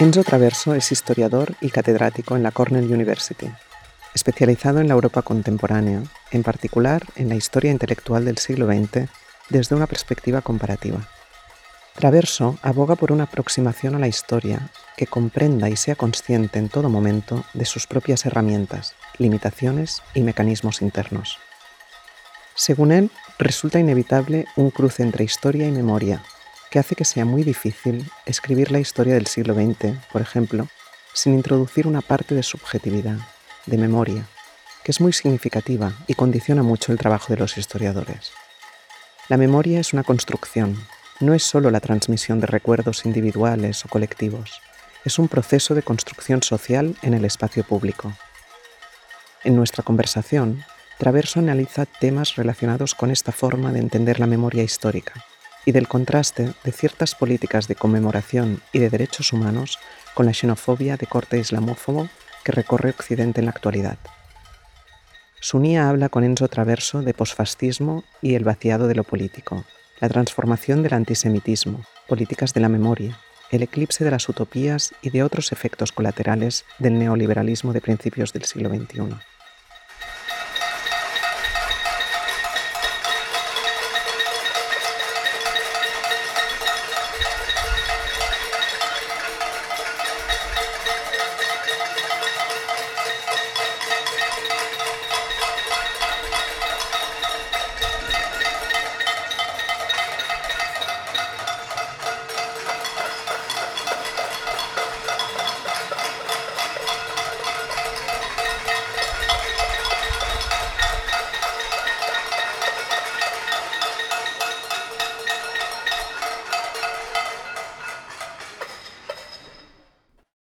Enzo Traverso es historiador y catedrático en la Cornell University, especializado en la Europa contemporánea, en particular en la historia intelectual del siglo XX desde una perspectiva comparativa. Traverso aboga por una aproximación a la historia que comprenda y sea consciente en todo momento de sus propias herramientas, limitaciones y mecanismos internos. Según él, resulta inevitable un cruce entre historia y memoria, que hace que sea muy difícil escribir la historia del siglo XX, por ejemplo, sin introducir una parte de subjetividad, de memoria, que es muy significativa y condiciona mucho el trabajo de los historiadores. La memoria es una construcción, no es solo la transmisión de recuerdos individuales o colectivos, es un proceso de construcción social en el espacio público. En nuestra conversación, Traverso analiza temas relacionados con esta forma de entender la memoria histórica y del contraste de ciertas políticas de conmemoración y de derechos humanos con la xenofobia de corte islamófobo que recorre Occidente en la actualidad. Sunía habla con Enzo Traverso de posfascismo y el vaciado de lo político, la transformación del antisemitismo, políticas de la memoria, el eclipse de las utopías y de otros efectos colaterales del neoliberalismo de principios del siglo XXI.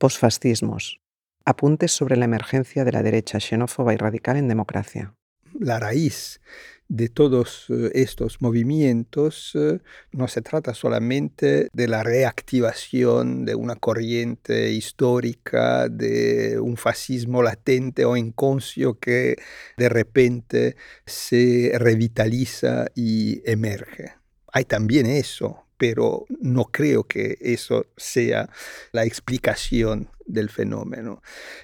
Posfascismos. Apuntes sobre la emergencia de la derecha xenófoba y radical en democracia. La raíz de todos eh, estos movimientos eh, no se trata solamente de la reactivación de una corriente histórica, de un fascismo latente o inconscio que de repente se revitaliza y emerge. Hay también eso, pero no creo que eso sea la explicación del fenómeno.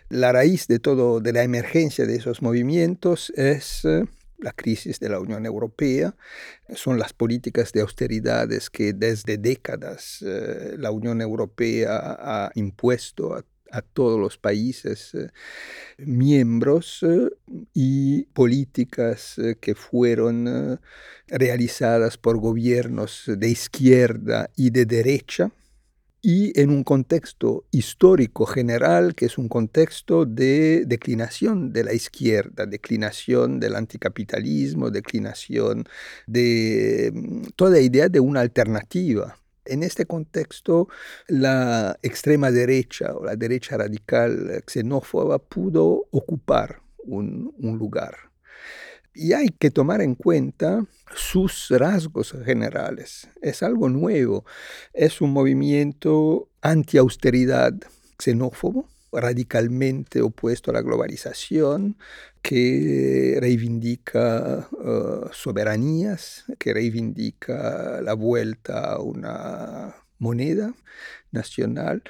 La raíz de todo, de la emergencia de esos movimientos es eh, la crisis de la Unión Europea, son las políticas de austeridades que desde décadas eh, la Unión Europea ha impuesto a a todos los países eh, miembros eh, y políticas eh, que fueron realizadas por gobiernos de izquierda y de derecha y en un contexto histórico general que es un contexto de declinación de la izquierda, declinación del anticapitalismo, declinación de mm, toda idea de una alternativa en este contexto, la extrema derecha o la derecha radical xenófoba pudo ocupar un, lugar. Y hay que tomar en cuenta sus rasgos generales. Es algo nuevo. Es un movimiento anti-austeridad xenófobo, radicalmente opuesto a la globalización, que reivindica uh, soberanías, que reivindica la vuelta a una moneda nacional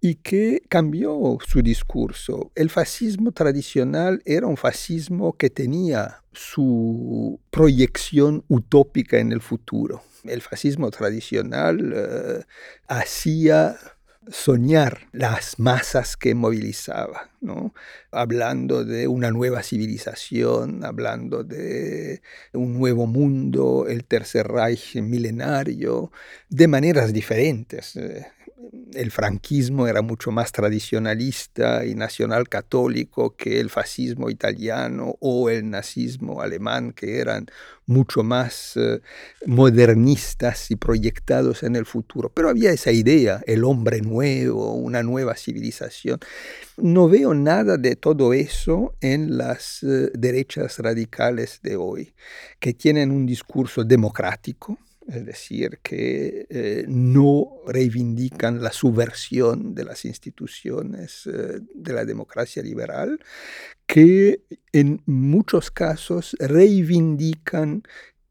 y que cambió su discurso. El fascismo tradicional era un fascismo que tenía su proyección utópica en el futuro. El fascismo tradicional uh, hacía soñar las masas que movilizaba, hablando de una nueva civilización, hablando de un nuevo mundo, el tercer Reich milenario, de maneras diferentes. El franquismo era mucho más tradicionalista y nacional católico que el fascismo italiano o el nazismo alemán, que eran mucho más eh, modernistas y proyectados en el futuro. Pero había esa idea, el hombre nuevo, una nueva civilización. No veo nada de todo eso en las eh, derechas radicales de hoy, que tienen un discurso democrático, es decir, que eh, no reivindican la subversión de las instituciones eh, de la democracia liberal, que en muchos casos reivindican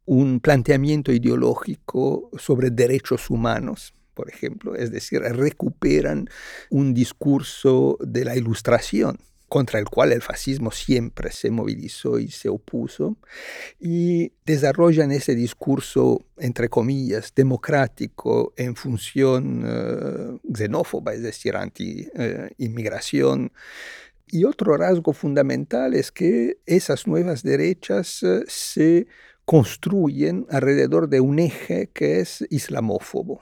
un planteamiento ideológico sobre derechos humanos, por ejemplo, es decir, recuperan un discurso de la ilustración contra el cual el fascismo siempre se movilizó y se opuso, y desarrollan ese discurso, entre comillas, democrático en función eh, xenófoba, es decir, anti-inmigración. Y otro rasgo fundamental es que esas nuevas derechas eh, se construyen alrededor de un eje que es islamófobo.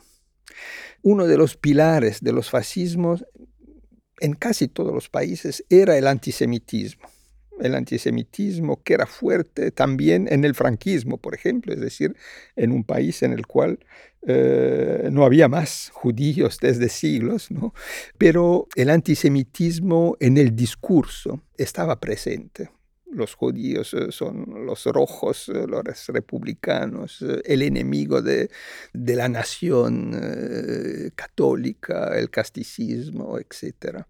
Uno de los pilares de los fascismos en casi todos los países era el antisemitismo. El antisemitismo que era fuerte también en el franquismo, por ejemplo, es decir, en un país en el cual eh, no había más judíos desde siglos, ¿no? pero el antisemitismo en el discurso estaba presente los judíos eh, son los rojos, eh, los republicanos, eh, el enemigo de, la nación católica, el casticismo, etc.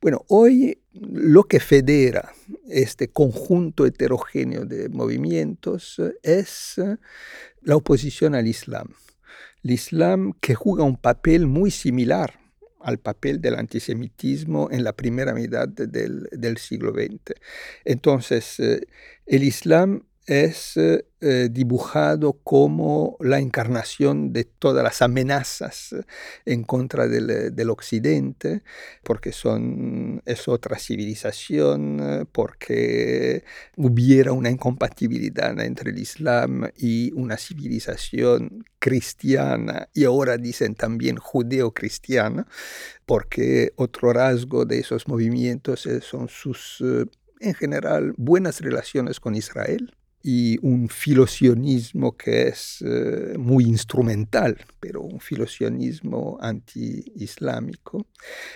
Bueno, hoy lo que federa este conjunto heterogéneo de movimientos es la oposición al Islam. El Islam que juega un papel muy similar al papel del antisemitismo en la primera mitad del, siglo XX. Entonces, eh, el Islam es eh, eh, dibujado como la encarnación de todas las amenazas eh, en contra del, occidente, porque son, es otra civilización, porque hubiera una incompatibilidad entre el Islam y una civilización cristiana, y ahora dicen también judeo-cristiana, porque otro rasgo de esos movimientos son sus, en general, buenas relaciones con Israel y un filosionismo que es eh, muy instrumental, pero un filosionismo anti-islámico.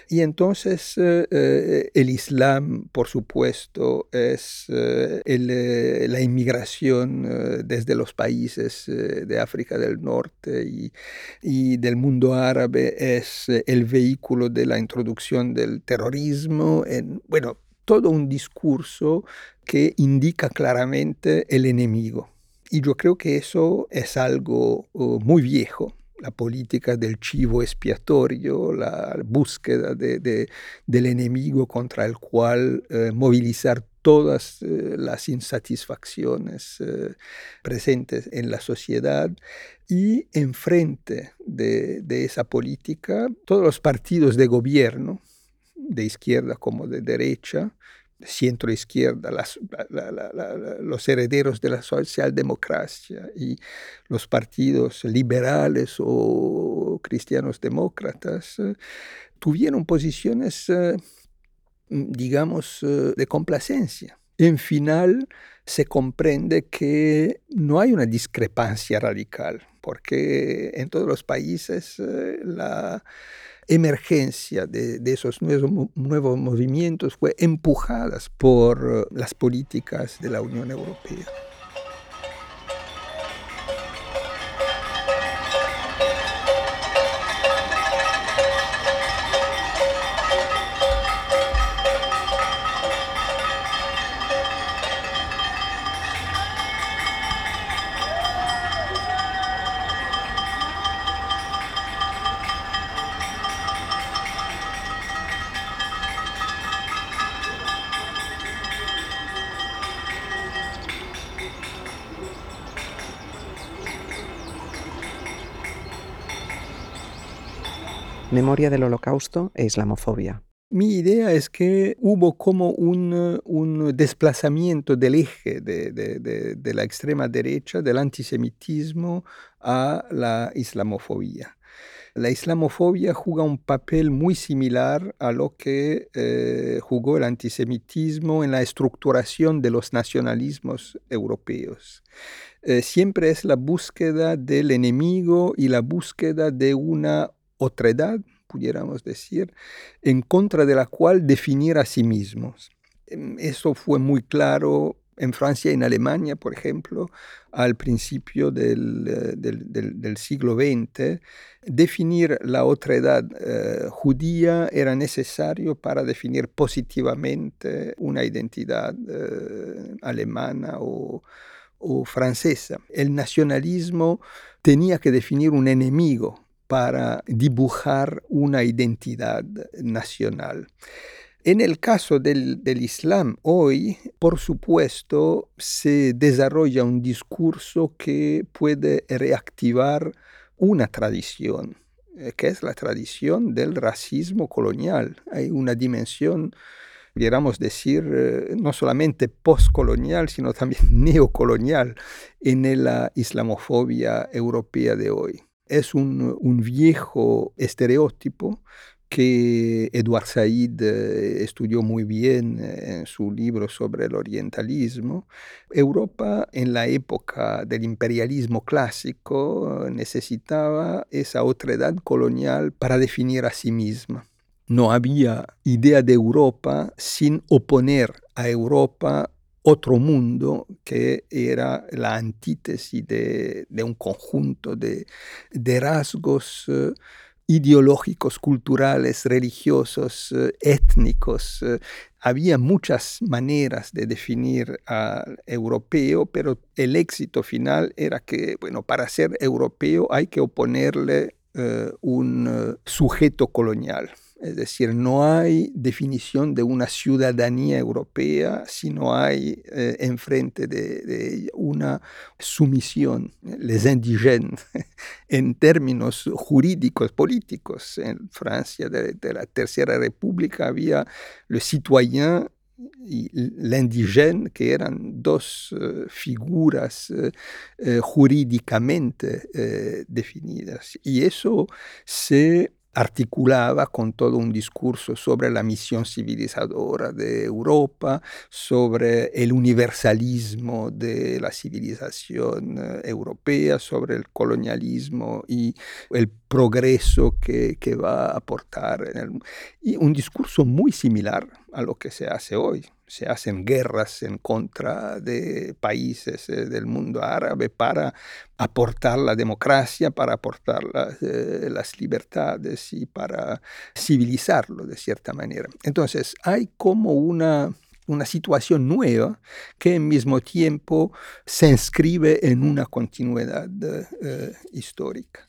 Y entonces eh, eh, el Islam, por supuesto, es la inmigración desde los países de África del Norte y, y, del mundo árabe, es el vehículo de la introducción del terrorismo. En, bueno, todo un discurso que indica claramente el enemigo. Y yo creo que eso es algo uh, muy viejo, la política del chivo expiatorio, la búsqueda de, del enemigo contra el cual eh, movilizar todas eh, las insatisfacciones eh, presentes en la sociedad y enfrente de esa política todos los partidos de gobierno de izquierda como de derecha, centro izquierda, los herederos de la socialdemocracia y los partidos liberales o cristianos demócratas eh, tuvieron posiciones, eh, digamos, eh, de complacencia. En final, se comprende que no hay una discrepancia radical, porque en todos los países la emergencia de, esos nuevos, nuevos movimientos fue empujadas por eh, las políticas de la Unión Europea. Del Holocausto e Islamofobia. Mi idea es que hubo como un, desplazamiento del eje de, la extrema derecha, del antisemitismo, a la islamofobia. La islamofobia juega un papel muy similar a lo que eh, jugó el antisemitismo en la estructuración de los nacionalismos europeos. Eh, siempre es la búsqueda del enemigo y la búsqueda de una otredad, pudiéramos decir, en contra de la cual definir a sí mismos. Em, eso fue muy claro en Francia y en Alemania, por ejemplo, al principio del, eh, siglo XX, definir la otredad eh, judía era necesario para definir positivamente una identidad eh, alemana o francesa. El nacionalismo tenía que definir un enemigo para dibujar una identidad nacional. En el caso del, Islam hoy, por supuesto, se desarrolla un discurso que puede reactivar una tradición, eh, que es la tradición del racismo colonial. Hay una dimensión, pudiéramos decir, eh, no solamente postcolonial, sino también neocolonial en la islamofobia europea de hoy. Es un, viejo estereotipo que Edward Said eh, estudió muy bien eh, en su libro sobre el orientalismo, Europa en la época del imperialismo clásico necesitaba esa otredad colonial para definir a sí misma. No había idea de Europa sin oponer a Europa otro mundo que era la antítesis de, un conjunto de, rasgos eh, ideológicos, culturales, religiosos, eh, étnicos. Eh, había muchas maneras de definir al europeo, pero el éxito final era que, bueno, para ser europeo hay que oponerle un sujeto colonial. Es decir, no hay definición de una ciudadanía europea si no hay eh, enfrente de, una sumisión, les indigènes, en términos jurídicos, políticos. En Francia de, la Tercera República había le citoyen y l'indigène, que eran dos eh, figuras eh, jurídicamente definidas. Y eso se articulaba con todo un discurso sobre la misión civilizadora de Europa, sobre el universalismo de la civilización eh, europea, sobre el colonialismo y el progreso que, va a aportar. y un discurso muy similar a lo que se hace hoy se hacen guerras en contra de países eh, del mundo árabe para aportar la democracia, para aportar eh, las, libertades y para civilizarlo de cierta manera. Entonces, hay como una, una situación nueva que al mismo tiempo se inscribe en una continuidad eh, histórica.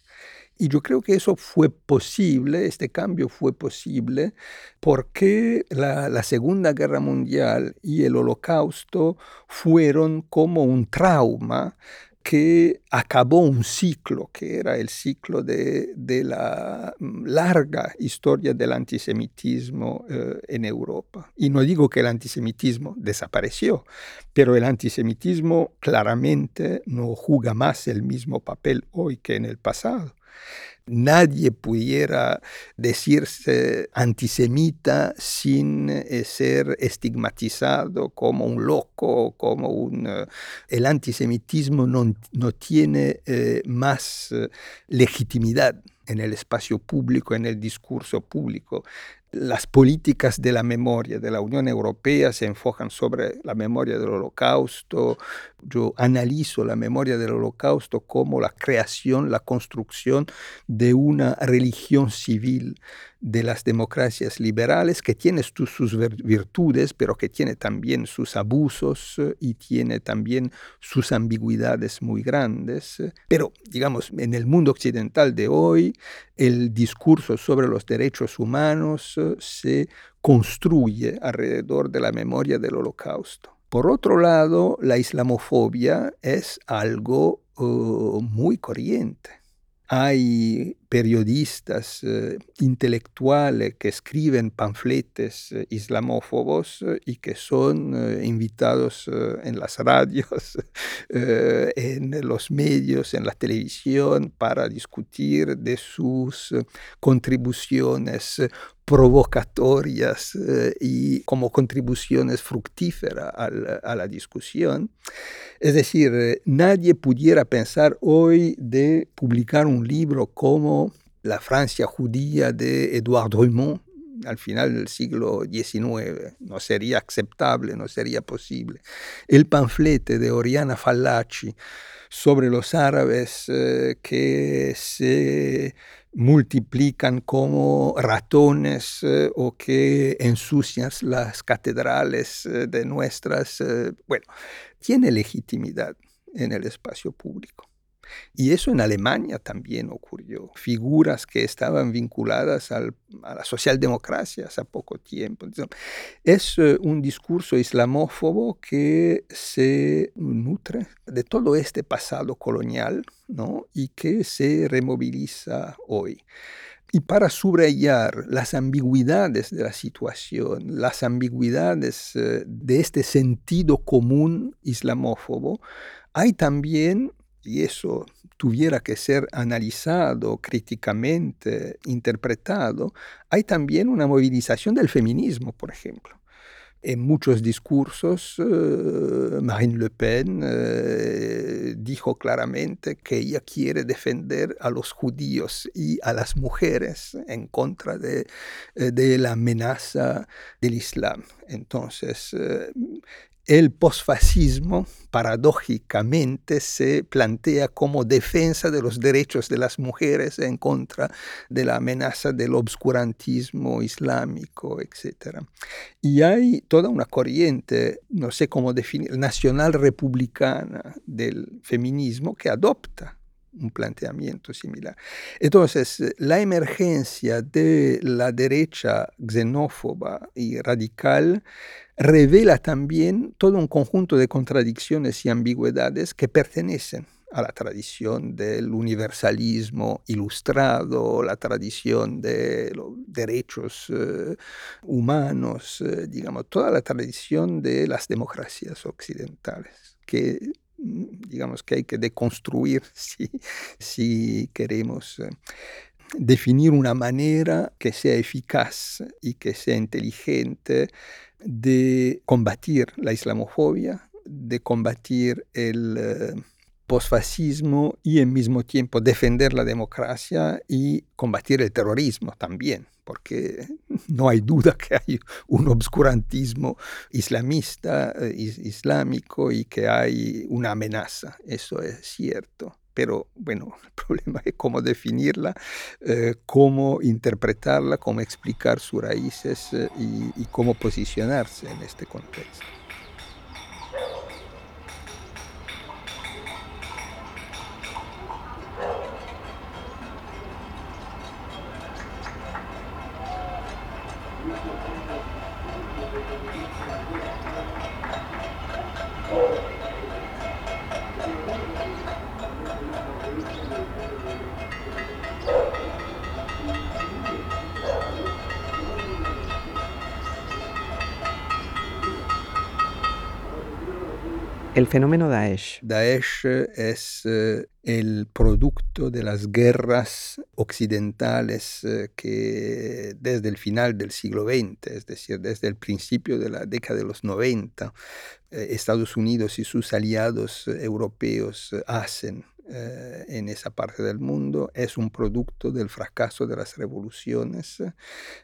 Y yo creo que eso fue posible, este cambio fue posible, porque la, Segunda Guerra Mundial y el Holocausto fueron como un trauma que acabó un ciclo, que era el ciclo de, la mm, larga historia del antisemitismo eh, en Europa. Y no digo que el antisemitismo desapareció, pero el antisemitismo claramente no juega más el mismo papel hoy que en el pasado. Nadie pudiera decirse antisemita sin eh, ser estigmatizado como un loco, como un... Eh, el antisemitismo no, tiene eh, más legitimidad en el espacio público, en el discurso público las políticas de la memoria de la Unión Europea se enfocan sobre la memoria del holocausto. Yo analizo la memoria del holocausto como la creación, la construcción de una religión civil de las democracias liberales que tiene sus virtudes, pero que tiene también sus abusos y tiene también sus ambigüedades muy grandes. Pero, digamos, en el mundo occidental de hoy, el discurso sobre los derechos humanos se construye alrededor de la memoria del holocausto. Por otro lado, la islamofobia es algo eh, muy corriente. Hay periodistas eh, intelectuales que escriben panfletes eh, islamófobos eh, y que son invitados en las radios, en los medios, en la televisión para discutir de sus contribuciones provocatorias y como contribuciones fructíferas a la, discusión. Es decir, nadie pudiera pensar hoy de publicar un libro como la Francia judía de Edouard Drummond al final del siglo XIX. No sería aceptable, no sería posible. El panflete de Oriana Fallaci sobre los árabes eh, que se multiplican como ratones eh, o que ensucian las catedrales eh, de nuestras, bueno, tiene legitimidad en el espacio público. Y eso en Alemania también ocurrió. Figuras que estaban vinculadas a la socialdemocracia hace poco tiempo. es eh, un discurso islamófobo que se nutre de todo este pasado colonial ¿no? y que se removiliza hoy. Y para subrayar las ambigüedades de la situación, las ambigüedades eh, de este sentido común islamófobo, hay también y eso tuviera que ser analizado críticamente, interpretado, hay también una movilización del feminismo, por ejemplo. En muchos discursos, eh, Marine Le Pen eh, dijo claramente que ella quiere defender a los judíos y a las mujeres en contra de, eh, de la amenaza del Islam. Entonces, el posfascismo paradójicamente se plantea como defensa de los derechos de las mujeres en contra de la amenaza del obscurantismo islámico, etc. Y hay toda una corriente, no sé cómo definir, nacional republicana del feminismo que adopta un planteamiento similar. Entonces, la emergencia de la derecha xenófoba y radical revela también todo un conjunto de contradicciones y ambigüedades que pertenecen a la tradición del universalismo ilustrado, la tradición de los derechos eh, humanos, eh, digamos, toda la tradición de las democracias occidentales, que digamos que hay que deconstruir si, si queremos eh, definir una manera que sea eficaz y que sea inteligente de combatir la islamofobia, de combatir el eh, posfascismo y al mismo tiempo defender la democracia y combatir el terrorismo también, porque no hay duda que hay un obscurantismo islamista, eh, islámico y que hay una amenaza, eso es cierto pero bueno, el problema es cómo definirla, eh, cómo interpretarla, cómo explicar sus raíces eh, y cómo posicionarse en este contexto. Fenómeno Daesh. Daesh es eh, el producto de las guerras occidentales eh, que desde el final del siglo XX, es decir, desde el principio de la década de los 90, eh, Estados Unidos y sus aliados europeos hacen eh, en esa parte del mundo es un producto del fracaso de las revoluciones eh,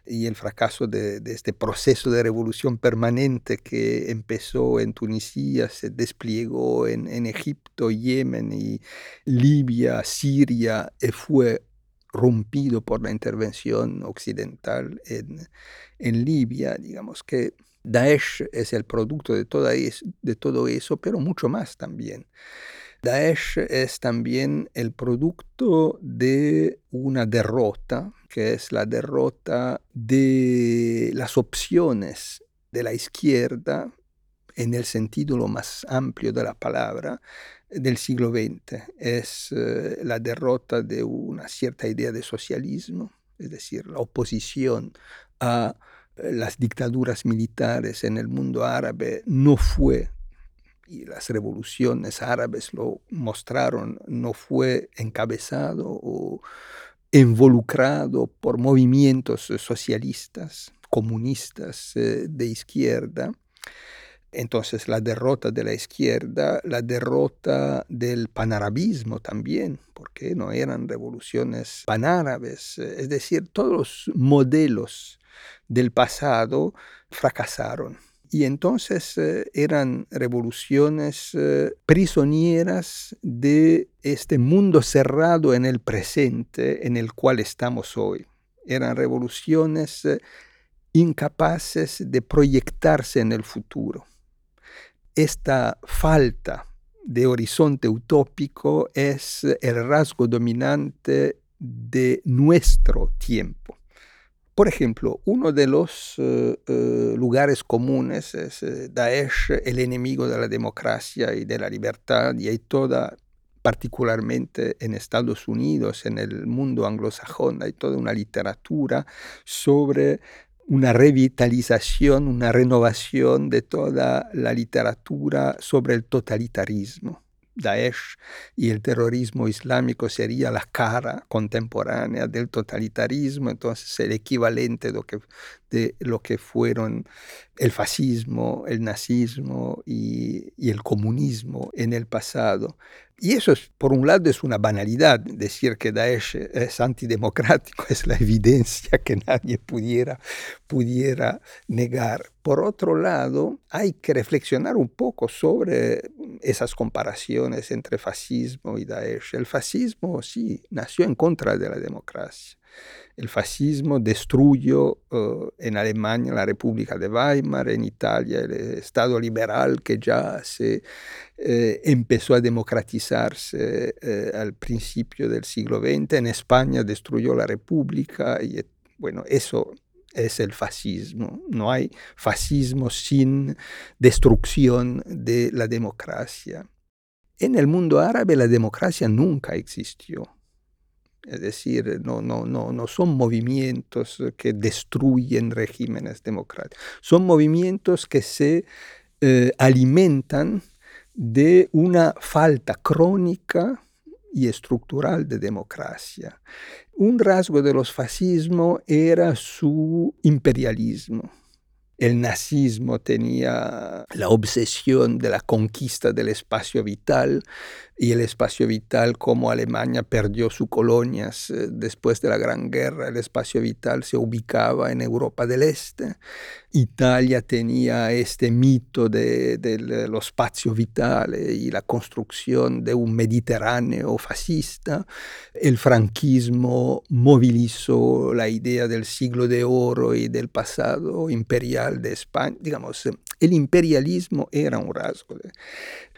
y el fracaso de, este proceso de revolución permanente que empezó en Tunisia, se desplegó en, en Egipto, Yemen y Libia, Siria y fue rompido por la intervención occidental en, en Libia, digamos que Daesh es el producto de, toda de todo eso, pero mucho más también. Daesh es también el producto de una derrota, que es la derrota de las opciones de la izquierda en el sentido lo más amplio de la palabra del siglo XX. Es eh, la derrota de una cierta idea de socialismo, es decir, la oposición a eh, las dictaduras militares en el mundo árabe no fue y las revoluciones árabes lo mostraron, no fue encabezado o involucrado por movimientos socialistas, comunistas eh, de izquierda. Entonces la derrota de la izquierda, la derrota del panarabismo también, porque no eran revoluciones panárabes, es decir, todos los modelos del pasado fracasaron. Y entonces eh, eran revoluciones eh, prisioneras de este mundo cerrado en el presente en el cual estamos hoy. Eran revoluciones eh, incapaces de proyectarse en el futuro. Esta falta de horizonte utópico es el rasgo dominante de nuestro tiempo. Por ejemplo, uno de los eh, eh, lugares comunes es eh, Daesh, el enemigo de la democracia y de la libertad, y hay toda, particularmente en Estados Unidos, en el mundo anglosajón, hay toda una literatura sobre una revitalización, una renovación de toda la literatura sobre el totalitarismo. Daesh y el terrorismo islámico sería la cara contemporánea del totalitarismo, entonces el equivalente de lo que, de lo que fueron el fascismo, el nazismo y, y el comunismo en el pasado. Y eso, es, por un lado, es una banalidad. Decir que Daesh es antidemocrático es la evidencia que nadie pudiera, pudiera negar. Por otro lado, hay que reflexionar un poco sobre esas comparaciones entre fascismo y Daesh. El fascismo, sí, nació en contra de la democracia. El fascismo destruyó uh, en Alemania la República de Weimar, en Italia el Estado liberal que ya se eh, empezó a democratizarse eh, al principio del siglo XX, en España destruyó la República y bueno, eso es el fascismo. No hay fascismo sin destrucción de la democracia. En el mundo árabe la democracia nunca existió. Es decir, no, no, no, no son movimientos que destruyen regímenes democráticos. Son movimientos que se eh, alimentan de una falta crónica y estructural de democracia. Un rasgo de los fascismos era su imperialismo el nazismo tenía la obsesión de la conquista del espacio vital y el espacio vital como Alemania perdió sus colonias después de la Gran Guerra, el espacio vital se ubicaba en Europa del Este. Italia tenía este mito de, de los espacios y la construcción de un Mediterráneo fascista. El franquismo movilizó la idea del siglo de oro y del pasado imperial de España. Digamos, el imperialismo era un rasgo.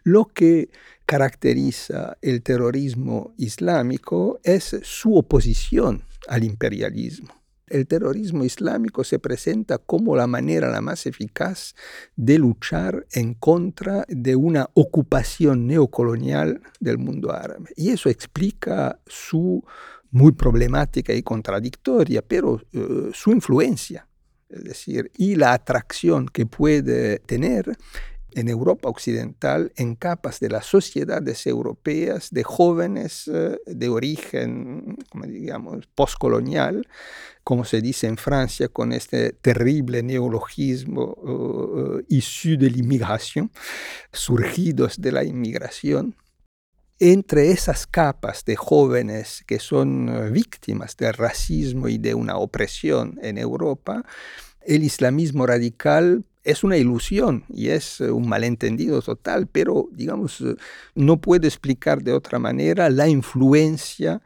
Lo que caracteriza el terrorismo islámico es su oposición al imperialismo. El terrorismo islámico se presenta como la manera la más eficaz de luchar en contra de una ocupación neocolonial del mundo árabe. Y eso explica su muy problemática y contradictoria, pero uh, su influencia, es decir, y la atracción que puede tener en Europa occidental en capas de las sociedades europeas de jóvenes eh, de origen, como digamos, postcolonial, como se dice en Francia con este terrible neologismo uh, issu de la inmigración, surgidos de la inmigración. Entre esas capas de jóvenes que son víctimas del racismo y de una opresión en Europa, el islamismo radical es una ilusión y es eh, un malentendido total, pero digamos, eh, no puedo explicar de otra manera la influencia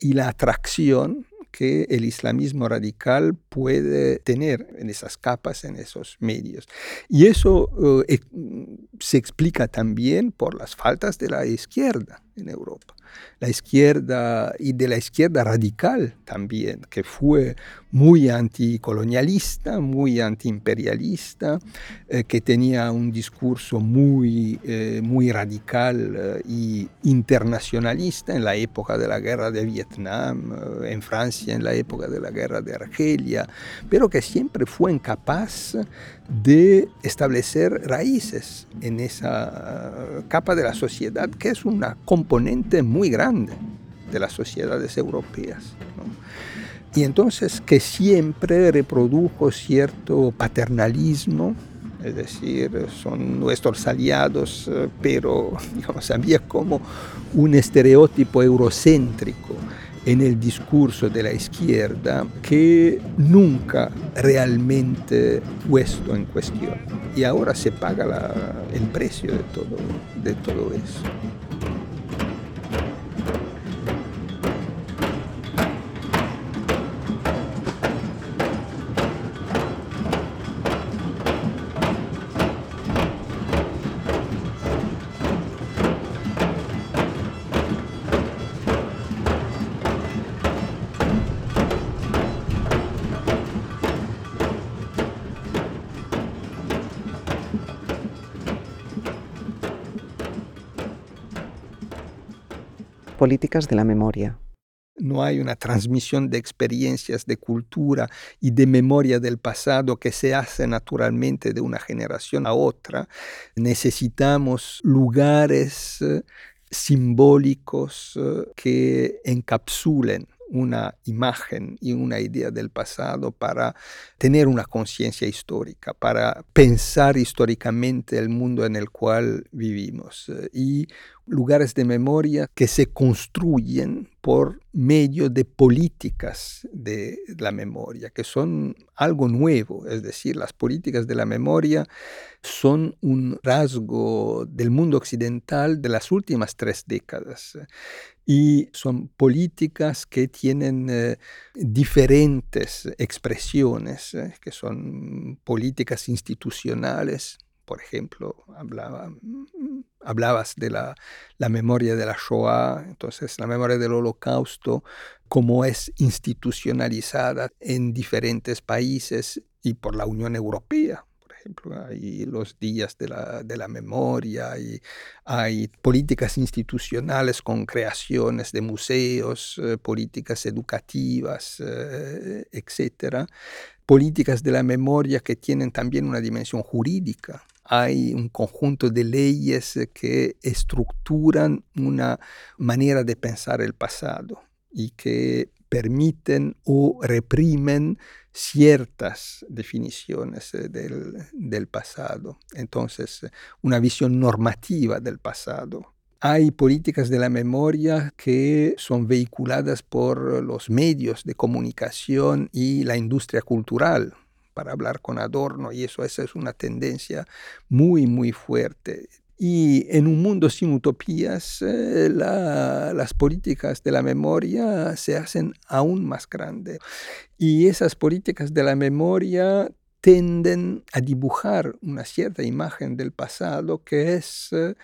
y la atracción que el islamismo radical puede tener en esas capas, en esos medios. Y eso eh, se explica también por las faltas de la izquierda en Europa la izquierda y de la izquierda radical también, que fue muy anticolonialista, muy antiimperialista, eh, que tenía un discurso muy, eh, muy radical eh, y internacionalista en la época de la guerra de Vietnam, en Francia en la época de la guerra de Argelia, pero que siempre fue incapaz de establecer raíces en esa capa de la sociedad, que es una componente muy grande de las sociedades europeas. Y entonces que siempre reprodujo cierto paternalismo, es decir, son nuestros aliados, eh, pero digamos, había como un estereotipo eurocéntrico en el discurso de la izquierda que nunca realmente puesto en cuestión. Y ahora se paga el precio de todo, de todo eso. De la memoria. No hay una transmisión de experiencias, de cultura y de memoria del pasado que se hace naturalmente de una generación a otra. Necesitamos lugares eh, simbólicos eh, que encapsulen una imagen y una idea del pasado para tener una conciencia histórica, para pensar históricamente el mundo en el cual vivimos. Eh, y lugares de memoria que se construyen por medio de políticas de la memoria, que son algo nuevo, es decir, las políticas de la memoria son un rasgo del mundo occidental de las últimas tres décadas y son políticas que tienen eh, diferentes expresiones, eh, que son políticas institucionales, por ejemplo, hablaba, hablabas de la, la, memoria de la Shoah, entonces la memoria del holocausto, como es institucionalizada en diferentes países y por la Unión Europea. Por ejemplo, hay los días de la, de la memoria, hay políticas institucionales con creaciones de museos, eh, políticas educativas, eh, etc. Políticas de la memoria que tienen también una dimensión jurídica hay un conjunto de leyes que estructuran una manera de pensar el pasado y que permiten o reprimen ciertas definiciones eh, del, pasado. Entonces, una visión normativa del pasado. Hay políticas de la memoria que son vehiculadas por los medios de comunicación y la industria cultural para hablar con Adorno y eso esa es una tendencia muy, muy fuerte. Y en un mundo sin utopías, eh, las políticas de la memoria se hacen aún más grandes. Y esas políticas de la memoria tienden a dibujar una cierta imagen del pasado que es eh,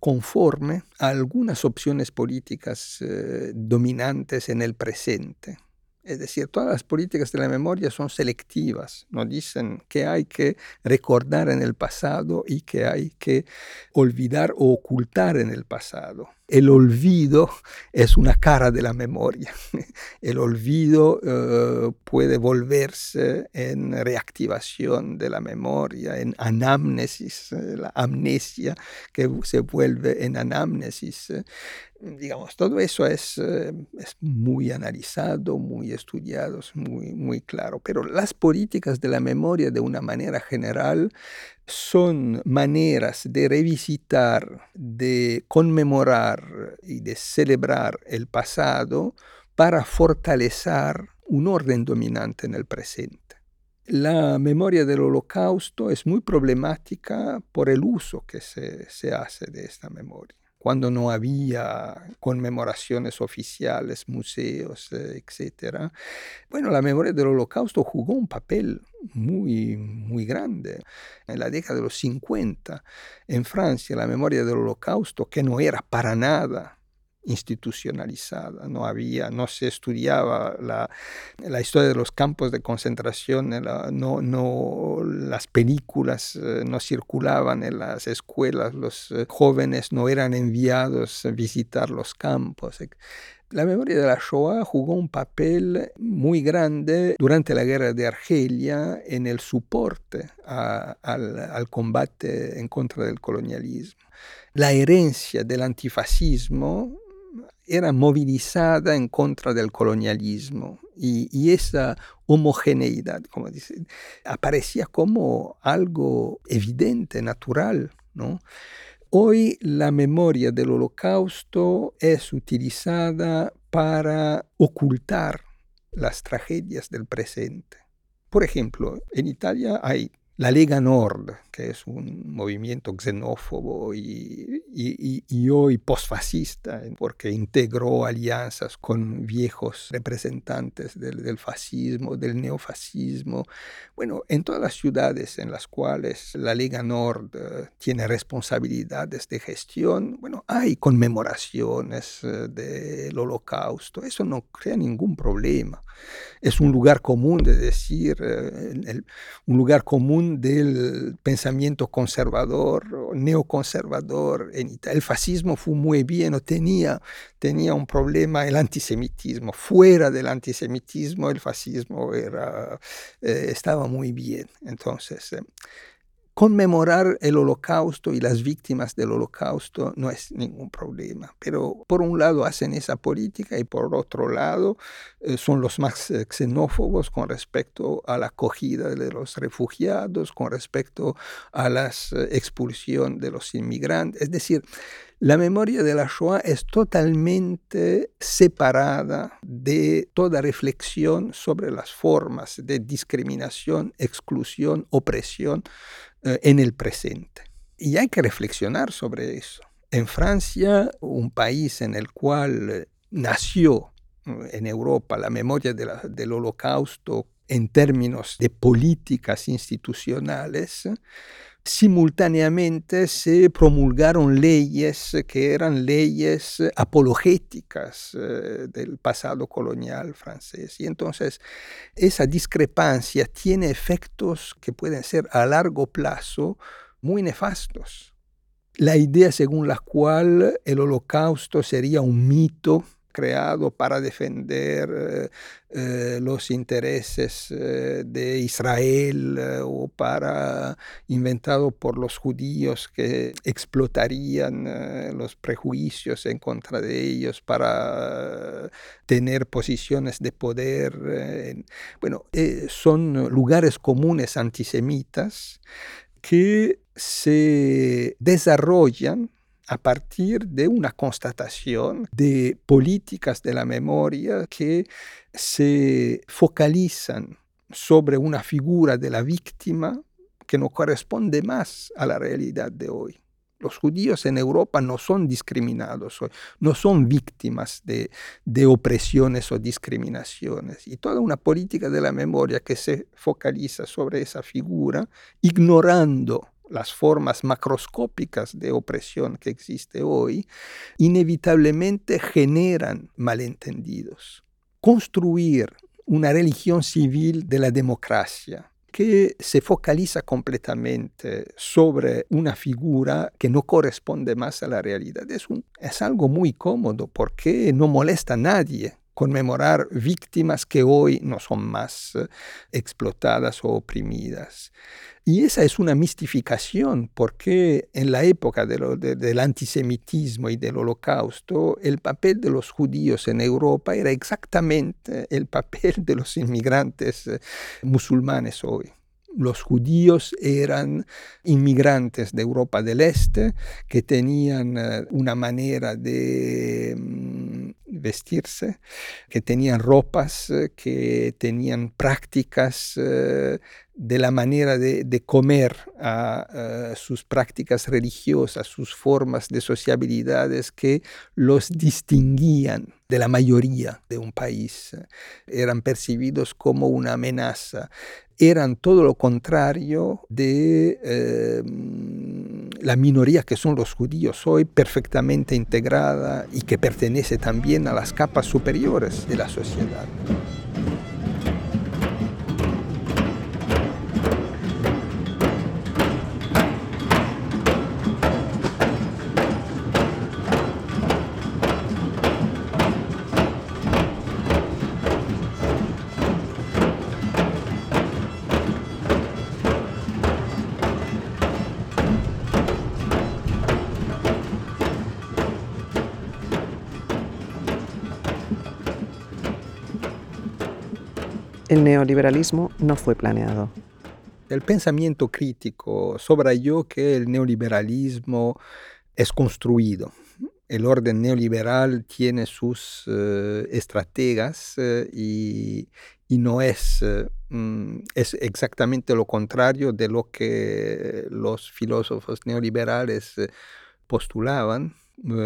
conforme a algunas opciones políticas eh, dominantes en el presente. Es decir, todas las políticas de la memoria son selectivas, nos dicen que hay que recordar en el pasado y que hay que olvidar o ocultar en el pasado el olvido es una cara de la memoria. El olvido eh, puede volverse en reactivación de la memoria, en anamnesis, eh, la amnesia que se vuelve en anamnesis. digamos, todo eso es, eh, es, muy analizado, muy estudiado, muy, claro. Pero las políticas de la memoria de una manera general son maneras de revisitar, de conmemorar y de celebrar el pasado para fortalecer un orden dominante en el presente. La memoria del holocausto es muy problemática por el uso que se hace de esta memoria cuando no había conmemoraciones oficiales, museos, eh, etc. Bueno, la memoria del holocausto jugó un papel muy, muy grande. En la década de los 50, en Francia, la memoria del holocausto, que no era para nada institucionalizada, no había, no se estudiaba la, la historia de los campos de concentración, no, no, las películas eh, no circulaban en las escuelas, los eh, jóvenes no eran enviados a visitar los campos. La memoria de la Shoah jugó un papel muy grande durante la guerra de Argelia en el soporte al, al combate en contra del colonialismo. La herencia del antifascismo era movilizada en contra del colonialismo y, esa homogeneidad, como dice, aparecía como algo evidente, natural. ¿no? Hoy la memoria del holocausto es utilizada para ocultar las tragedias del presente. Por ejemplo, en Italia hay la Lega Nord, que es un movimiento xenófobo y, y, hoy posfascista, porque integró alianzas con viejos representantes del, fascismo, del neofascismo. Bueno, en todas las ciudades en las cuales la Lega Nord eh, tiene responsabilidades de gestión, bueno, hay conmemoraciones eh, del holocausto. Eso no crea ningún problema. Es un lugar común de decir, eh, un lugar común del pensamiento conservador, neoconservador, en Italia. El fascismo fue muy bien, tenía, tenía un problema el antisemitismo. Fuera del antisemitismo, el fascismo era, eh, estaba muy bien. Entonces, eh, conmemorar el holocausto y las víctimas del holocausto no es ningún problema, pero por un lado hacen esa política y por otro lado eh, son los más eh, xenófobos con respecto a la acogida de los refugiados, con respecto a la eh, expulsión de los inmigrantes. Es decir, la memoria de la Shoah es totalmente separada de toda reflexión sobre las formas de discriminación, exclusión, opresión eh, en el presente. Y hay que reflexionar sobre eso. En Francia, un país en el cual eh, nació eh, en Europa la memoria del holocausto en términos de políticas institucionales, simultáneamente se promulgaron leyes que eran leyes apologéticas del pasado colonial francés. Y entonces esa discrepancia tiene efectos que pueden ser a largo plazo muy nefastos. La idea según la cual el holocausto sería un mito creado para defender eh, eh, los intereses eh, de Israel o para inventado por los judíos que explotarían los prejuicios en contra de ellos para tener posiciones de poder. bueno, son lugares comunes antisemitas que se desarrollan a partir de una constatación de políticas de la memoria que se focalizan sobre una figura de la víctima que no corresponde más a la realidad de hoy. Los judíos en Europa no son discriminados hoy, no son víctimas de, de, opresiones o discriminaciones. Y toda una política de la memoria que se focaliza sobre esa figura, ignorando las formas macroscópicas de opresión que existe hoy, inevitablemente generan malentendidos. Construir una religión civil de la democracia que se focaliza completamente sobre una figura que no corresponde más a la realidad es, es algo muy cómodo porque no molesta a nadie conmemorar víctimas que hoy no son más eh, explotadas o oprimidas. Y esa es una mistificación, porque en la época del antisemitismo y del holocausto, el papel de los judíos en Europa era exactamente el papel de los inmigrantes eh, musulmanes hoy los judíos eran inmigrantes de Europa del Este que tenían eh, una manera de mm, vestirse, que tenían ropas, eh, que tenían prácticas eh, de la manera de, comer, a, sus prácticas religiosas, sus formas de sociabilidades que los distinguían de la mayoría de un país. Eran percibidos como una amenaza eran todo lo contrario de eh, la minoría que son los judíos hoy, perfectamente integrada y que pertenece también a las capas superiores de la sociedad. El neoliberalismo no fue planeado. El pensamiento crítico subrayó que el neoliberalismo es construido. El orden neoliberal tiene sus eh, estrategas eh, y, no es, eh, mm, es exactamente lo contrario de lo que los filósofos neoliberales postulaban,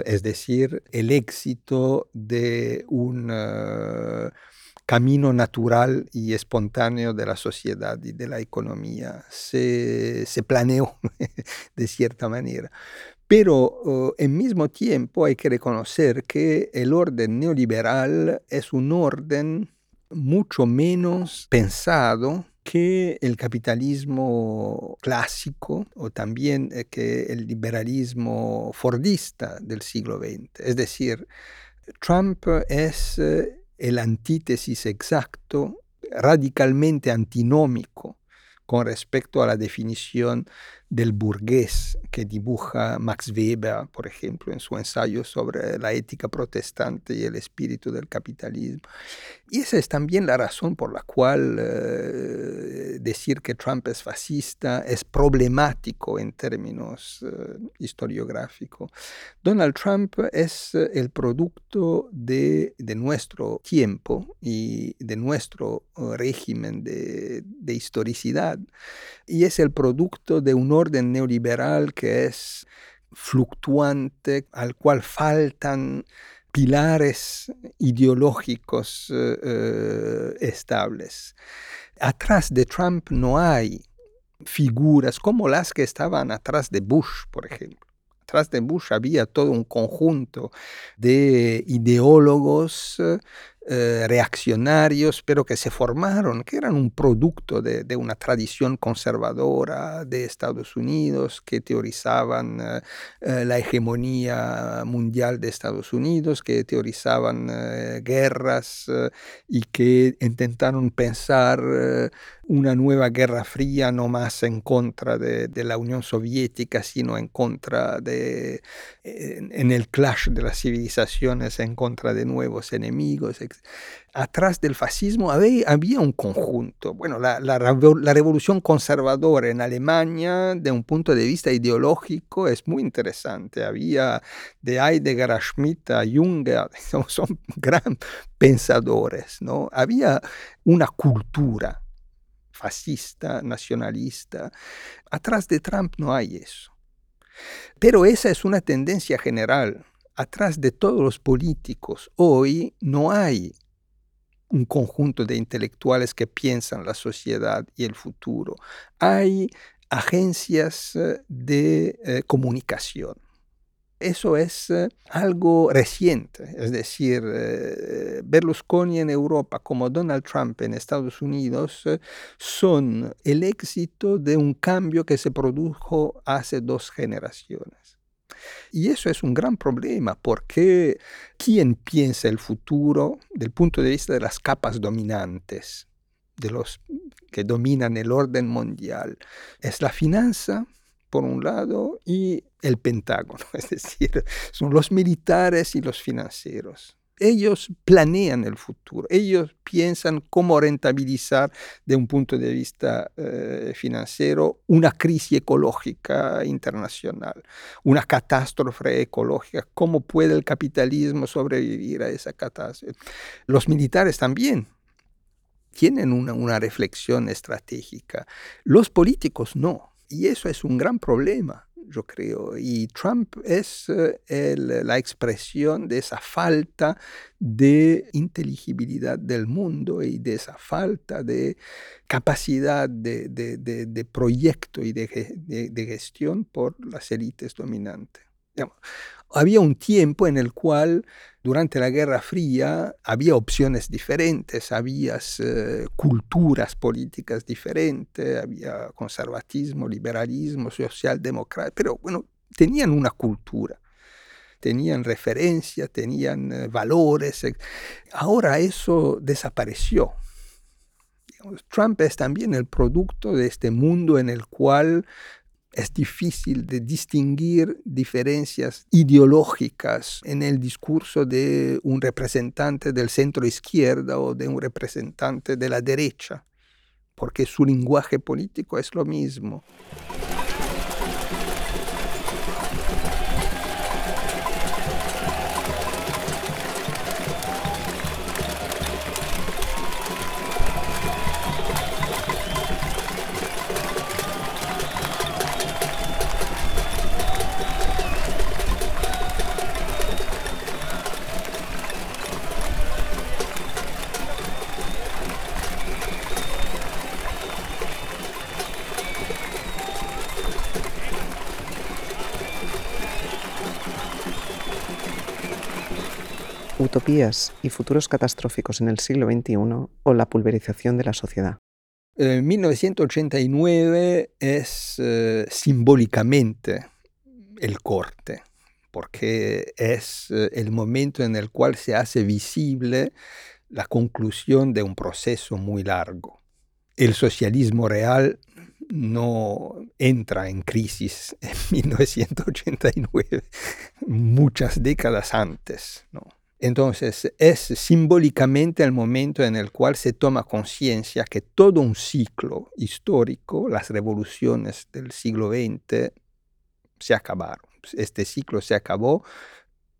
es decir, el éxito de un camino natural y espontáneo de la sociedad y de la economía. Se, planeó de cierta manera. Pero oh, en mismo tiempo hay que reconocer que el orden neoliberal es un orden mucho menos pensado que el capitalismo clásico o también eh, que el liberalismo fordista del siglo XX. Es decir, Trump es eh, el antítesis exacto, radicalmente antinómico con respecto a la definición del burgués que dibuja Max Weber, por ejemplo, en su ensayo sobre la ética protestante y el espíritu del capitalismo. Y esa es también la razón por la cual eh, decir que Trump es fascista es problemático en términos eh, historiográficos. Donald Trump es eh, el producto de, de, nuestro tiempo y de nuestro régimen de, de historicidad y es el producto de un orden neoliberal que es fluctuante, al cual faltan pilares ideológicos eh, eh, estables. Atrás de Trump no hay figuras como las que estaban atrás de Bush, por ejemplo. Atrás de Bush había todo un conjunto de ideólogos eh, reaccionarios, pero que se formaron, que eran un producto de, una tradición conservadora de Estados Unidos, que teorizaban eh, eh, la hegemonía mundial de Estados Unidos, que teorizaban guerras y que intentaron pensar una nueva guerra fría no más en contra de, de la Unión Soviética, sino en contra de, en, el clash de las civilizaciones, en contra de nuevos enemigos, Atrás del fascismo había, un conjunto. Bueno, la, revolución conservadora en Alemania, de un punto de vista ideológico, es muy interesante. Había de Heidegger a Schmidt a Junger, son gran pensadores. ¿no? Había una cultura fascista, nacionalista. Atrás de Trump no hay eso. Pero esa es una tendencia general atrás de todos los políticos hoy no hay un conjunto de intelectuales que piensan la sociedad y el futuro. Hay agencias eh, de eh, comunicación. Eso es eh, algo reciente, es decir, Berlusconi en Europa como Donald Trump en Estados Unidos son el éxito de un cambio que se produjo hace dos generaciones. Y eso es un gran problema porque ¿quién piensa el futuro del punto de vista de las capas dominantes, de los que dominan el orden mundial? Es la finanza, por un lado, y el Pentágono, es decir, son los militares y los financieros ellos planean el futuro, ellos piensan cómo rentabilizar de un punto de vista eh, financiero una crisis ecológica internacional, una catástrofe ecológica, cómo puede el capitalismo sobrevivir a esa catástrofe. Los militares también tienen una, una reflexión estratégica, los políticos no, y eso es un gran problema yo creo. Y Trump es eh, la expresión de esa falta de inteligibilidad del mundo y de esa falta de capacidad de, proyecto y de, gestión por las élites dominantes. Había un tiempo en el cual durante la Guerra Fría había opciones diferentes, había eh, culturas políticas diferentes, había conservatismo, liberalismo, socialdemocracia, pero bueno, tenían una cultura, tenían referencia, tenían eh, valores. Ahora eso desapareció. Trump es también el producto de este mundo en el cual es difícil de distinguir diferencias ideológicas en el discurso de un representante del centro izquierda o de un representante de la derecha, porque su lenguaje político es lo mismo. Y futuros catastróficos en el siglo XXI o la pulverización de la sociedad. 1989 es eh, simbólicamente el corte, porque es eh, el momento en el cual se hace visible la conclusión de un proceso muy largo. El socialismo real no entra en crisis en 1989, muchas décadas antes. ¿no? Entonces es simbólicamente el momento en el cual se toma conciencia que todo un ciclo histórico, las revoluciones del siglo XX, se acabaron. Este ciclo se acabó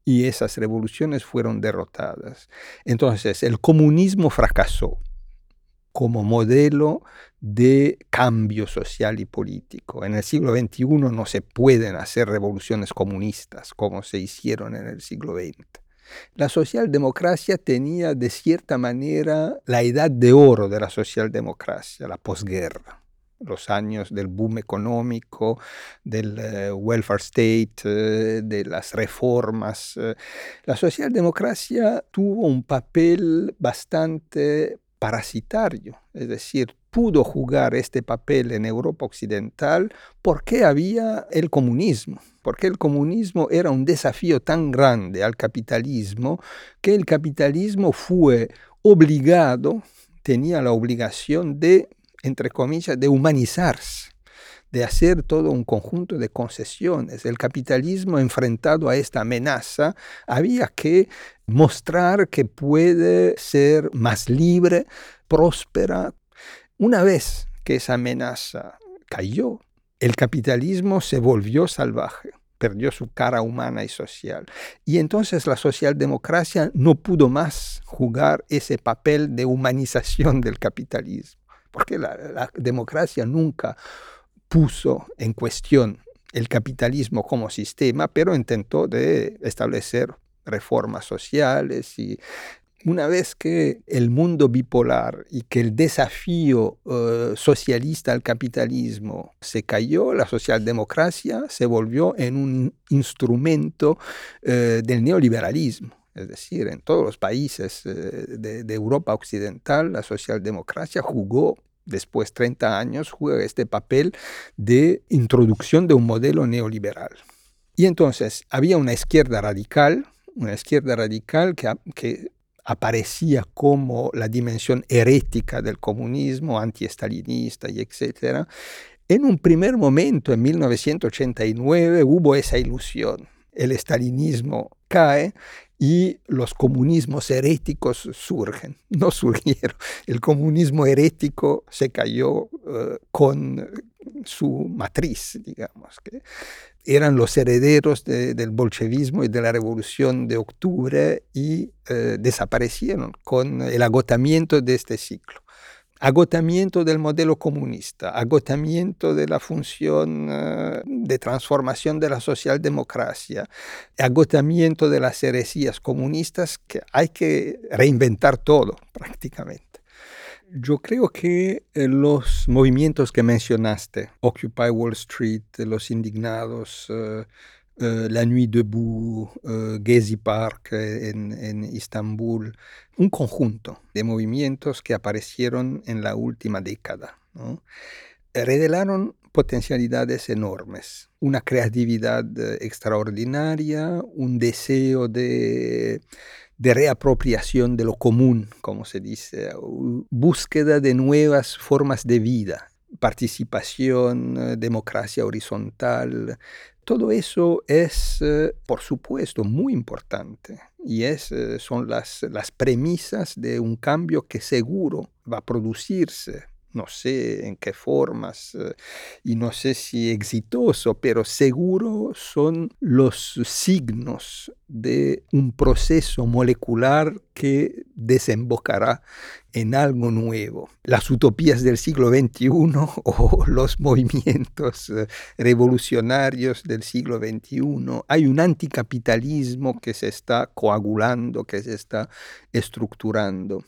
y esas revoluciones fueron derrotadas. Entonces el comunismo fracasó como modelo de cambio social y político. En el siglo XXI no se pueden hacer revoluciones comunistas como se hicieron en el siglo XX. La socialdemocracia tenía de cierta manera la edad de oro de la socialdemocracia, la posguerra los años del boom económico, del eh, welfare state, eh, de las reformas. Eh. La socialdemocracia tuvo un papel bastante parasitario, es decir, pudo jugar este papel en Europa Occidental porque había el comunismo porque el comunismo era un desafío tan grande al capitalismo que el capitalismo fue obligado, tenía la obligación de, entre comillas, de humanizarse de hacer todo un conjunto de concesiones. El capitalismo enfrentado a esta amenaza había que mostrar que puede ser más libre, próspera. Una vez que esa amenaza cayó, el capitalismo se volvió salvaje, perdió su cara humana y social. Y entonces la socialdemocracia no pudo más jugar ese papel de humanización del capitalismo, porque la, democracia nunca puso en cuestión el capitalismo como sistema, pero intentó de establecer reformas sociales y una vez que el mundo bipolar y que el desafío eh, socialista al capitalismo se cayó, la socialdemocracia se volvió en un instrumento eh, del neoliberalismo. Es decir, en todos los países eh, de, Europa Occidental, la socialdemocracia jugó, después de 30 años, juega este papel de introducción de un modelo neoliberal. Y entonces había una izquierda radical, una izquierda radical que aparecía como la dimensión herética del comunismo, antiestalinista y etc. En un primer momento, en 1989, hubo esa ilusión. El estalinismo cae y los comunismos heréticos surgen. No surgieron. El comunismo herético se cayó eh, con su matriz, digamos. Que eran los herederos del bolchevismo y de la revolución de octubre y eh, desaparecieron con el agotamiento de este ciclo. Agotamiento del modelo comunista, agotamiento de la función eh, de transformación de la socialdemocracia, agotamiento de las heresías comunistas, que hay que reinventar todo prácticamente. Yo creo que eh, los movimientos que mencionaste, Occupy Wall Street, los indignados, eh, eh, La Nuit Debout, Gezi Park en, en Istambul, un conjunto de movimientos que aparecieron en la última década, revelaron potencialidades enormes, una creatividad extraordinaria, un deseo de de reapropiación de lo común, como se dice, búsqueda de nuevas formas de vida, participación, eh, democracia horizontal. Todo eso es, eh, por supuesto, muy importante y es, eh, son las, las premisas de un cambio que seguro va a producirse no sé en qué formas eh, y no sé si exitoso, pero seguro son los signos de un proceso molecular que desembocará en algo nuevo. Las utopías del siglo XXI o los movimientos eh, revolucionarios del siglo XXI. Hay un anticapitalismo que se está coagulando, que se está estructurando.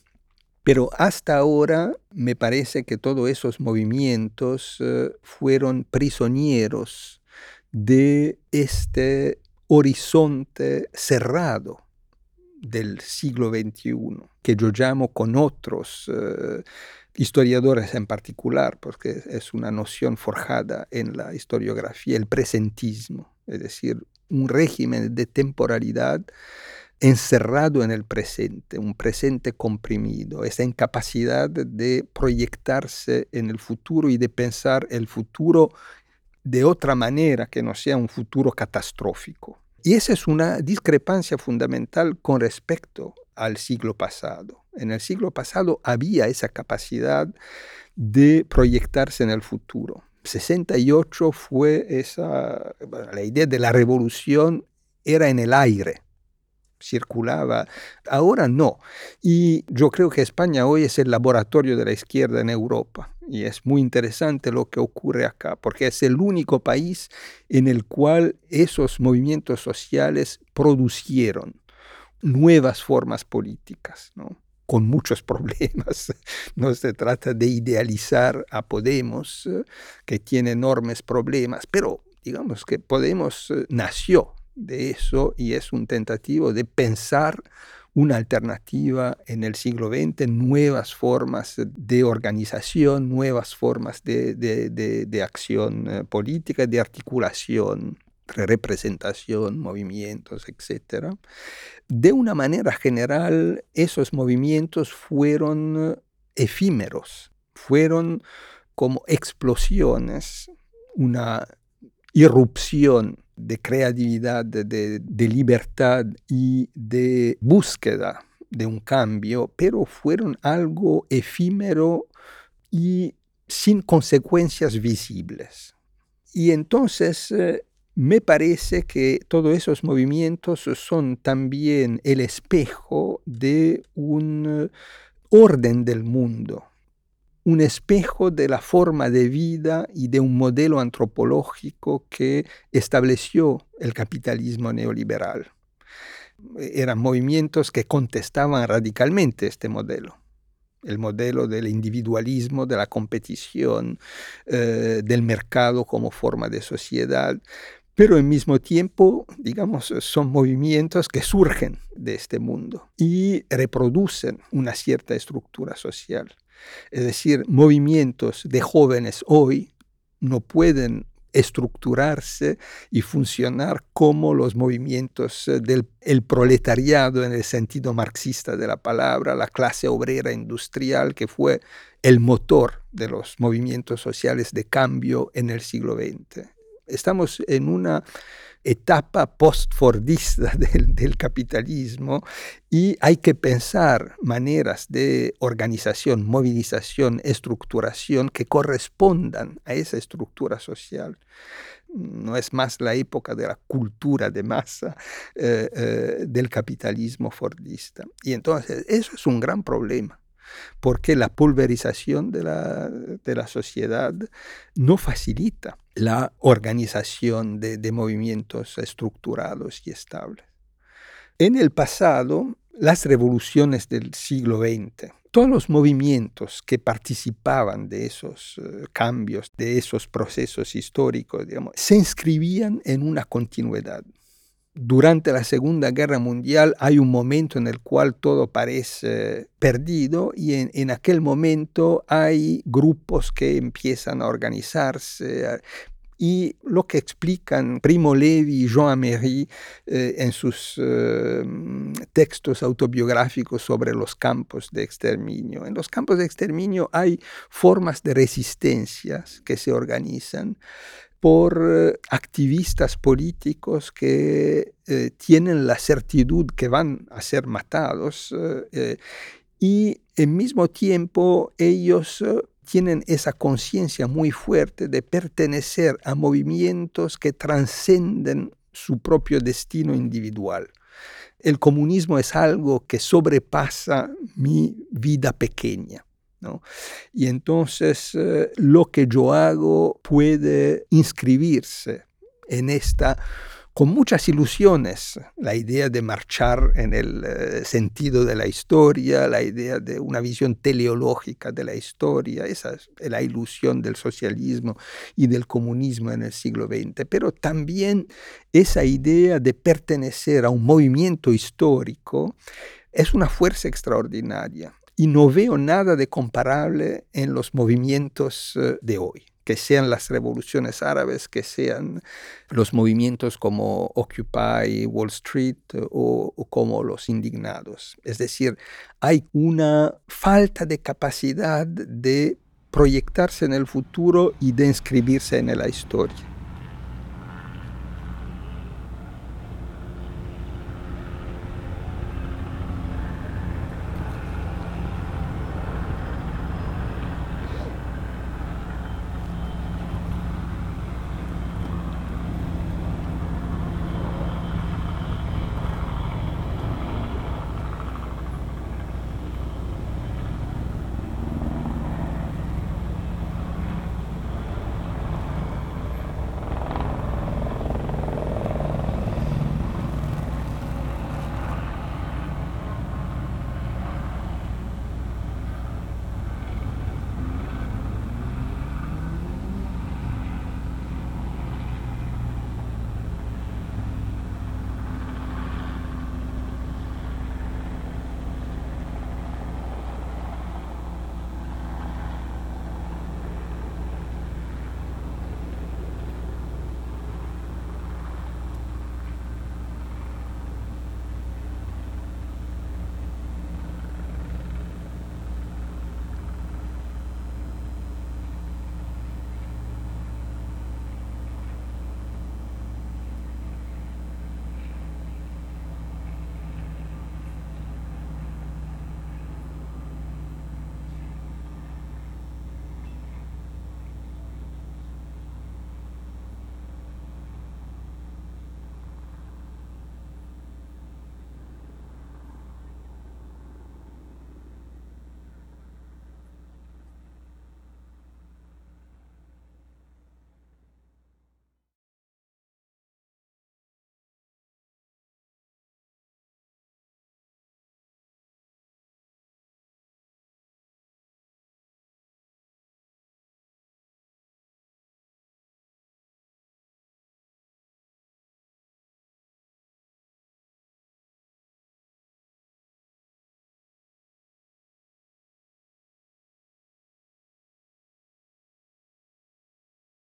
Pero hasta ahora me parece que todos esos movimientos eh, fueron prisioneros de este horizonte cerrado del siglo XXI, que yo llamo con otros eh, historiadores en particular, porque es una noción forjada en la historiografía, el presentismo, es decir, un régimen de temporalidad encerrado en el presente, un presente comprimido, esa incapacidad de proyectarse en el futuro y de pensar el futuro de otra manera que no sea un futuro catastrófico. Y esa es una discrepancia fundamental con respecto al siglo pasado. En el siglo pasado había esa capacidad de proyectarse en el futuro. 68 fue esa, la idea de la revolución era en el aire, circulaba. Ahora no. Y yo creo que España hoy es el laboratorio de la izquierda en Europa. Y es muy interesante lo que ocurre acá, porque es el único país en el cual esos movimientos sociales producieron nuevas formas políticas, ¿no? con muchos problemas. No se trata de idealizar a Podemos, eh, que tiene enormes problemas, pero digamos que Podemos eh, nació de eso y es un tentativo de pensar una alternativa en el siglo XX, nuevas formas de organización, nuevas formas de, acción eh, política, de articulación, representación, movimientos, etc. De una manera general, esos movimientos fueron efímeros, fueron como explosiones, una irrupción de creatividad, de, libertad y de búsqueda de un cambio, pero fueron algo efímero y sin consecuencias visibles. Y entonces eh, me parece que todos esos movimientos son también el espejo de un orden del mundo un espejo de la forma de vida y de un modelo antropológico que estableció el capitalismo neoliberal. Eran movimientos que contestaban radicalmente este modelo el modelo del individualismo, de la competición, eh, del mercado como forma de sociedad, pero al mismo tiempo, digamos, son movimientos que surgen de este mundo y reproducen una cierta estructura social. Es decir, movimientos de jóvenes hoy no pueden estructurarse y funcionar como los movimientos eh, del proletariado en el sentido marxista de la palabra, la clase obrera industrial que fue el motor de los movimientos sociales de cambio en el siglo XX. Estamos en una etapa post-fordista del, capitalismo y hay que pensar maneras de organización, movilización, estructuración que correspondan a esa estructura social. No es más la época de la cultura de masa eh, eh, del capitalismo fordista. Y entonces eso es un gran problema porque la pulverización de la, sociedad no facilita la organización de, de movimientos estructurados y estables. En el pasado, las revoluciones del siglo XX, todos los movimientos que participaban de esos eh, cambios, de esos procesos históricos, digamos, se inscribían en una continuidad durante la Segunda Guerra Mundial hay un momento en el cual todo parece perdido y en, aquel momento hay grupos que empiezan a organizarse. Y lo que explican Primo Levi y Jean Améry eh, en sus eh, textos autobiográficos sobre los campos de exterminio. En los campos de exterminio hay formas de resistencias que se organizan por eh, activistas políticos que eh, tienen la certidumbre que van a ser matados eh, y al mismo tiempo ellos tienen esa conciencia muy fuerte de pertenecer a movimientos que trascenden su propio destino individual. El comunismo es algo que sobrepasa mi vida pequeña. Y entonces eh, lo que yo hago puede inscribirse en esta con muchas ilusiones, la idea de marchar en el eh, sentido de la historia, la idea de una visión teleológica de la historia, esa es la ilusión del socialismo y del comunismo en el siglo XX, pero también esa idea de pertenecer a un movimiento histórico es una fuerza extraordinaria y no veo nada de comparable en los movimientos eh, de hoy que sean las revoluciones árabes, que sean los movimientos como Occupy Wall Street o, o, como los indignados. Es decir, hay una falta de capacidad de proyectarse en el futuro y de inscribirse en la historia.